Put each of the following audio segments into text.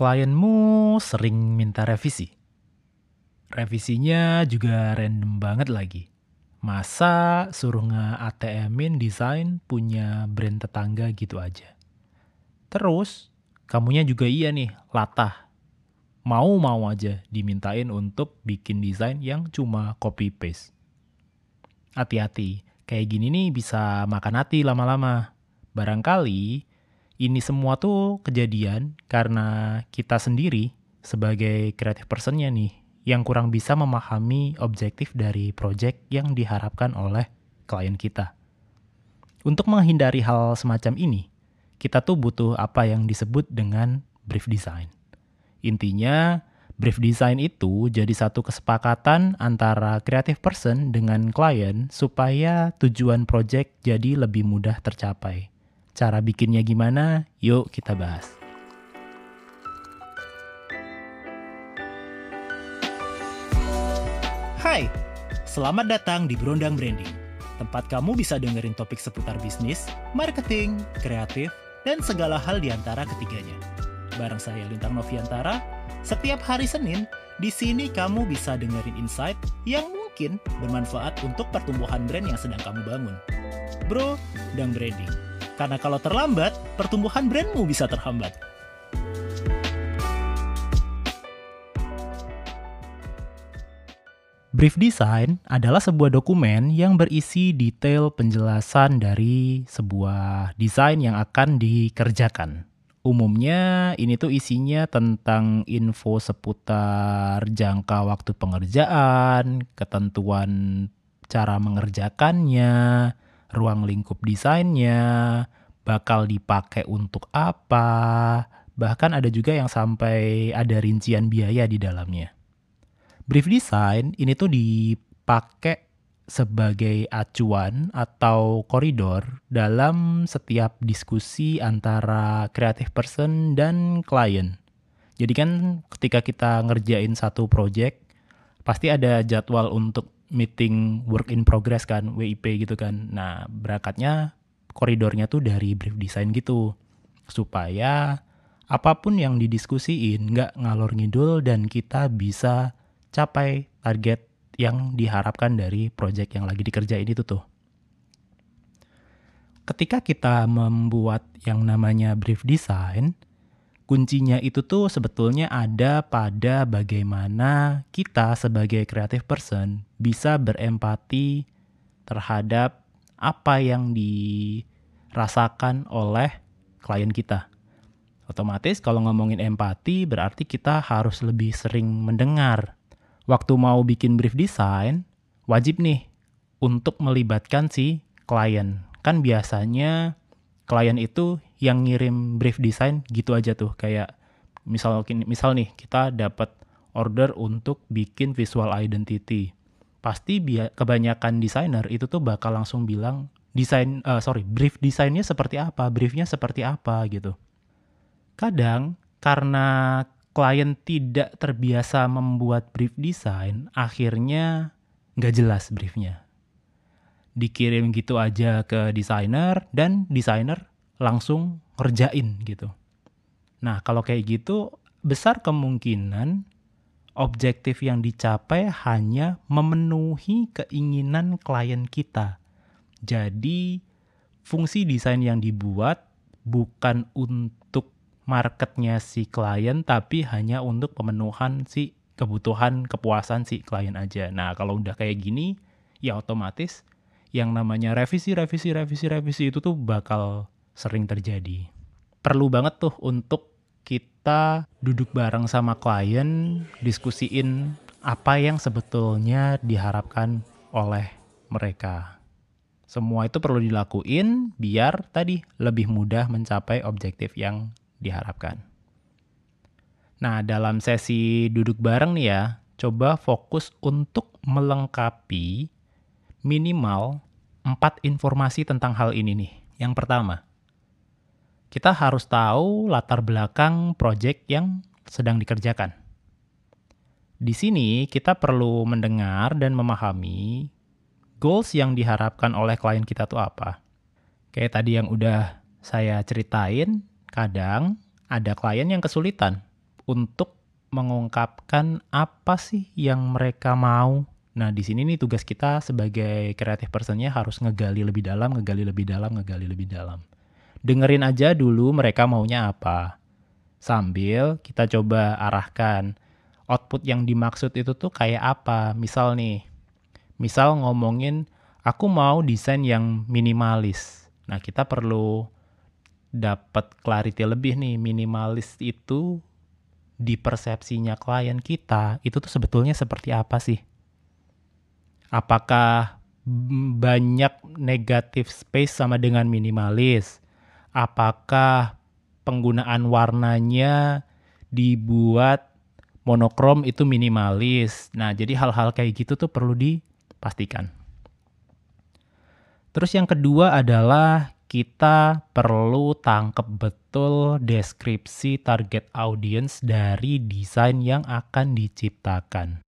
Klienmu sering minta revisi. Revisinya juga random banget lagi. Masa suruh nge-ATM-in desain punya brand tetangga gitu aja. Terus, kamunya juga iya nih, latah. Mau-mau aja dimintain untuk bikin desain yang cuma copy-paste. Hati-hati, kayak gini nih bisa makan hati lama-lama. Barangkali ini semua tuh kejadian karena kita sendiri sebagai creative personnya nih yang kurang bisa memahami objektif dari project yang diharapkan oleh klien kita. Untuk menghindari hal semacam ini, kita tuh butuh apa yang disebut dengan brief design. Intinya, brief design itu jadi satu kesepakatan antara creative person dengan klien supaya tujuan project jadi lebih mudah tercapai. Cara bikinnya gimana? Yuk kita bahas. Hai, selamat datang di Berondang Branding. Tempat kamu bisa dengerin topik seputar bisnis, marketing, kreatif, dan segala hal di antara ketiganya. Bareng saya Lintang Noviantara, setiap hari Senin, di sini kamu bisa dengerin insight yang mungkin bermanfaat untuk pertumbuhan brand yang sedang kamu bangun. Bro, dan branding. Karena kalau terlambat, pertumbuhan brandmu bisa terhambat. Brief design adalah sebuah dokumen yang berisi detail penjelasan dari sebuah desain yang akan dikerjakan. Umumnya ini tuh isinya tentang info seputar jangka waktu pengerjaan, ketentuan cara mengerjakannya, ruang lingkup desainnya, bakal dipakai untuk apa, bahkan ada juga yang sampai ada rincian biaya di dalamnya brief design ini tuh dipakai sebagai acuan atau koridor dalam setiap diskusi antara creative person dan klien. Jadi kan ketika kita ngerjain satu project, pasti ada jadwal untuk meeting work in progress kan, WIP gitu kan. Nah, berakatnya koridornya tuh dari brief design gitu. Supaya apa pun yang didiskusiin nggak ngalor ngidul dan kita bisa capai target yang diharapkan dari project yang lagi dikerjain itu tuh. Ketika kita membuat yang namanya brief design, kuncinya itu tuh sebetulnya ada pada bagaimana kita sebagai creative person bisa berempati terhadap apa yang dirasakan oleh klien kita. Otomatis kalau ngomongin empati berarti kita harus lebih sering mendengar waktu mau bikin brief design, wajib nih untuk melibatkan si klien. Kan biasanya klien itu yang ngirim brief design gitu aja tuh kayak misal misal nih kita dapat order untuk bikin visual identity. Pasti kebanyakan desainer itu tuh bakal langsung bilang desain uh, sorry brief desainnya seperti apa, briefnya seperti apa gitu. Kadang karena klien tidak terbiasa membuat brief design, akhirnya nggak jelas briefnya. Dikirim gitu aja ke desainer dan desainer langsung ngerjain gitu. Nah kalau kayak gitu besar kemungkinan objektif yang dicapai hanya memenuhi keinginan klien kita. Jadi fungsi desain yang dibuat bukan untuk marketnya si klien tapi hanya untuk pemenuhan si kebutuhan kepuasan si klien aja. Nah kalau udah kayak gini ya otomatis yang namanya revisi revisi revisi revisi itu tuh bakal sering terjadi. Perlu banget tuh untuk kita duduk bareng sama klien diskusiin apa yang sebetulnya diharapkan oleh mereka. Semua itu perlu dilakuin biar tadi lebih mudah mencapai objektif yang diharapkan. Nah, dalam sesi duduk bareng nih ya, coba fokus untuk melengkapi minimal empat informasi tentang hal ini nih. Yang pertama, kita harus tahu latar belakang project yang sedang dikerjakan. Di sini kita perlu mendengar dan memahami goals yang diharapkan oleh klien kita tuh apa. Kayak tadi yang udah saya ceritain, Kadang ada klien yang kesulitan untuk mengungkapkan apa sih yang mereka mau. Nah, di sini nih tugas kita sebagai kreatif personnya harus ngegali lebih dalam, ngegali lebih dalam, ngegali lebih dalam. Dengerin aja dulu mereka maunya apa. Sambil kita coba arahkan output yang dimaksud itu tuh kayak apa. Misal nih, misal ngomongin aku mau desain yang minimalis. Nah, kita perlu dapat clarity lebih nih minimalis itu di persepsinya klien kita itu tuh sebetulnya seperti apa sih? Apakah banyak negatif space sama dengan minimalis? Apakah penggunaan warnanya dibuat monokrom itu minimalis? Nah, jadi hal-hal kayak gitu tuh perlu dipastikan. Terus yang kedua adalah kita perlu tangkep betul deskripsi target audience dari desain yang akan diciptakan.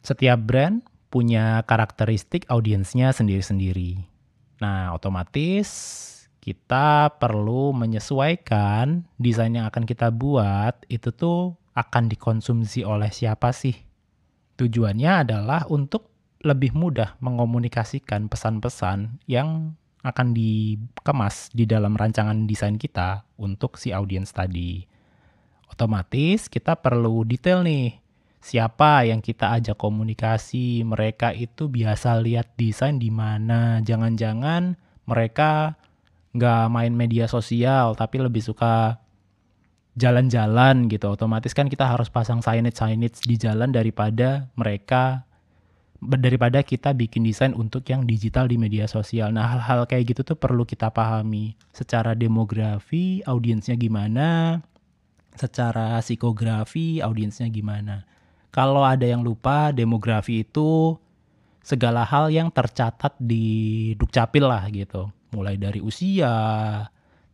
Setiap brand punya karakteristik audiensnya sendiri-sendiri. Nah, otomatis kita perlu menyesuaikan desain yang akan kita buat itu tuh akan dikonsumsi oleh siapa sih. Tujuannya adalah untuk lebih mudah mengomunikasikan pesan-pesan yang akan dikemas di dalam rancangan desain kita untuk si audiens tadi. Otomatis kita perlu detail nih, siapa yang kita ajak komunikasi, mereka itu biasa lihat desain di mana, jangan-jangan mereka nggak main media sosial tapi lebih suka jalan-jalan gitu. Otomatis kan kita harus pasang signage-signage di jalan daripada mereka daripada kita bikin desain untuk yang digital di media sosial. Nah, hal-hal kayak gitu tuh perlu kita pahami. Secara demografi, audiensnya gimana? Secara psikografi, audiensnya gimana? Kalau ada yang lupa, demografi itu segala hal yang tercatat di Dukcapil lah gitu. Mulai dari usia,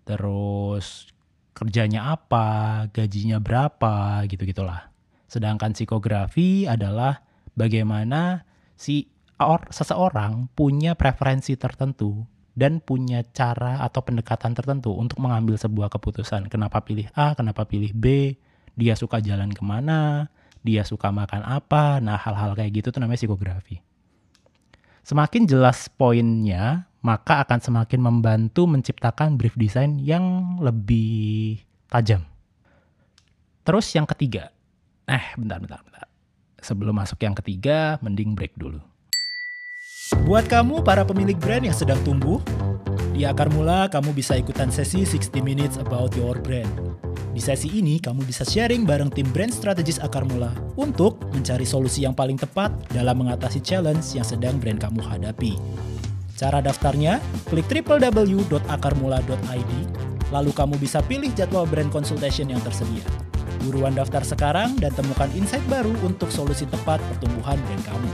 terus kerjanya apa, gajinya berapa, gitu-gitulah. Sedangkan psikografi adalah bagaimana si or, seseorang punya preferensi tertentu dan punya cara atau pendekatan tertentu untuk mengambil sebuah keputusan. Kenapa pilih A, kenapa pilih B, dia suka jalan ke mana, dia suka makan apa. Nah, hal-hal kayak gitu tuh namanya psikografi. Semakin jelas poinnya, maka akan semakin membantu menciptakan brief design yang lebih tajam. Terus yang ketiga, eh bentar, bentar, bentar. Sebelum masuk yang ketiga, mending break dulu. Buat kamu para pemilik brand yang sedang tumbuh, di Akar Mula kamu bisa ikutan sesi 60 Minutes About Your Brand. Di sesi ini kamu bisa sharing bareng tim brand strategis Akar Mula untuk mencari solusi yang paling tepat dalam mengatasi challenge yang sedang brand kamu hadapi. Cara daftarnya, klik www.akarmula.id, lalu kamu bisa pilih jadwal brand consultation yang tersedia. Buruan daftar sekarang dan temukan insight baru untuk solusi tepat pertumbuhan brand kamu.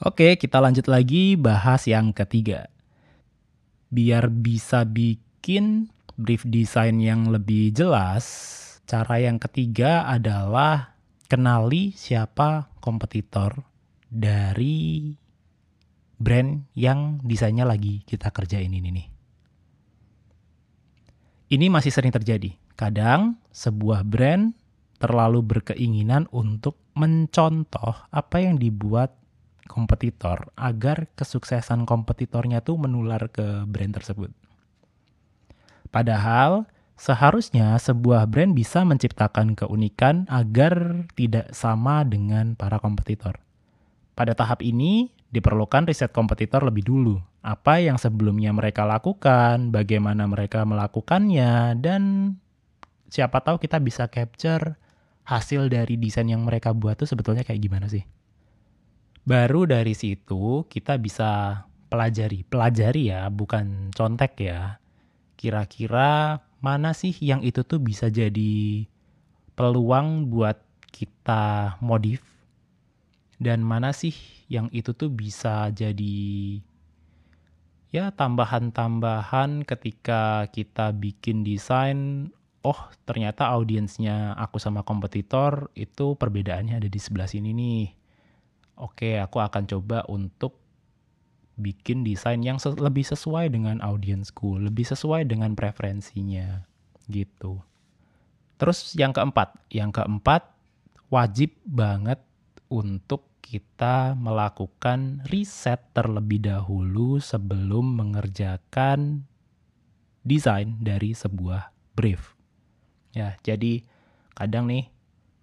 Oke, kita lanjut lagi bahas yang ketiga. Biar bisa bikin brief design yang lebih jelas, cara yang ketiga adalah kenali siapa kompetitor dari brand yang desainnya lagi kita kerjain ini nih. Ini masih sering terjadi. Kadang sebuah brand terlalu berkeinginan untuk mencontoh apa yang dibuat kompetitor agar kesuksesan kompetitornya tuh menular ke brand tersebut. Padahal seharusnya sebuah brand bisa menciptakan keunikan agar tidak sama dengan para kompetitor. Pada tahap ini diperlukan riset kompetitor lebih dulu apa yang sebelumnya mereka lakukan, bagaimana mereka melakukannya, dan siapa tahu kita bisa capture hasil dari desain yang mereka buat tuh sebetulnya kayak gimana sih. Baru dari situ kita bisa pelajari, pelajari ya, bukan contek ya. Kira-kira mana sih yang itu tuh bisa jadi peluang buat kita modif? Dan mana sih yang itu tuh bisa jadi ya tambahan-tambahan ketika kita bikin desain oh ternyata audiensnya aku sama kompetitor itu perbedaannya ada di sebelah sini nih. Oke aku akan coba untuk bikin desain yang ses- lebih sesuai dengan audiensku, lebih sesuai dengan preferensinya gitu. Terus yang keempat, yang keempat wajib banget untuk kita melakukan riset terlebih dahulu sebelum mengerjakan desain dari sebuah brief. Ya, jadi kadang nih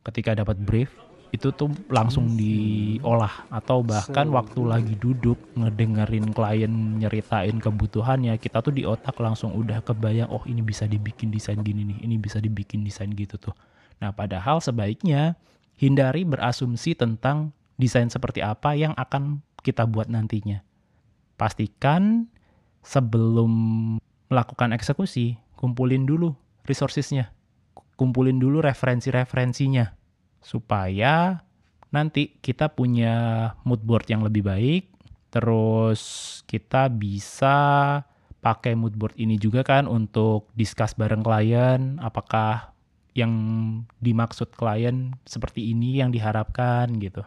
ketika dapat brief itu tuh langsung diolah atau bahkan waktu lagi duduk ngedengerin klien nyeritain kebutuhannya kita tuh di otak langsung udah kebayang oh ini bisa dibikin desain gini nih ini bisa dibikin desain gitu tuh. Nah padahal sebaiknya hindari berasumsi tentang desain seperti apa yang akan kita buat nantinya. Pastikan sebelum melakukan eksekusi kumpulin dulu resourcesnya kumpulin dulu referensi-referensinya supaya nanti kita punya mood board yang lebih baik terus kita bisa pakai mood board ini juga kan untuk discuss bareng klien apakah yang dimaksud klien seperti ini yang diharapkan gitu.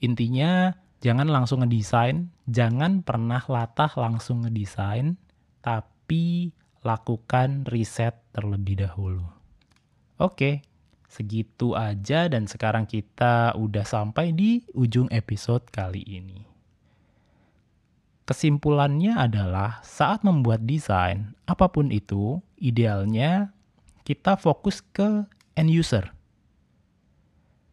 Intinya jangan langsung ngedesain jangan pernah latah langsung ngedesain tapi lakukan riset terlebih dahulu. Oke Segitu aja dan sekarang kita udah sampai di ujung episode kali ini. Kesimpulannya adalah saat membuat desain, apa pun itu, idealnya kita fokus ke end user.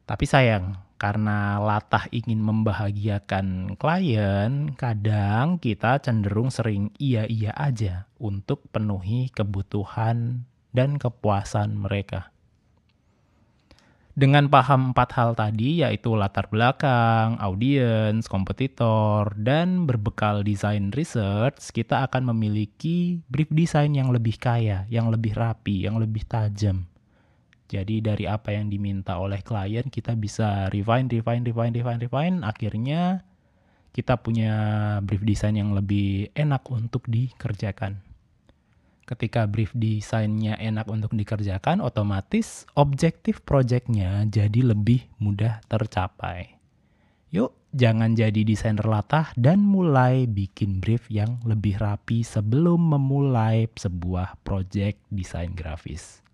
Tapi sayang, karena latah ingin membahagiakan klien, kadang kita cenderung sering iya-iya aja untuk penuhi kebutuhan dan kepuasan mereka. Dengan paham empat hal tadi yaitu latar belakang, audiens, kompetitor, dan berbekal desain research, kita akan memiliki brief desain yang lebih kaya, yang lebih rapi, yang lebih tajam. Jadi dari apa yang diminta oleh klien kita bisa refine, refine, refine, refine, refine, akhirnya kita punya brief desain yang lebih enak untuk dikerjakan ketika brief desainnya enak untuk dikerjakan, otomatis objektif projectnya jadi lebih mudah tercapai. Yuk, jangan jadi desainer latah dan mulai bikin brief yang lebih rapi sebelum memulai sebuah project desain grafis.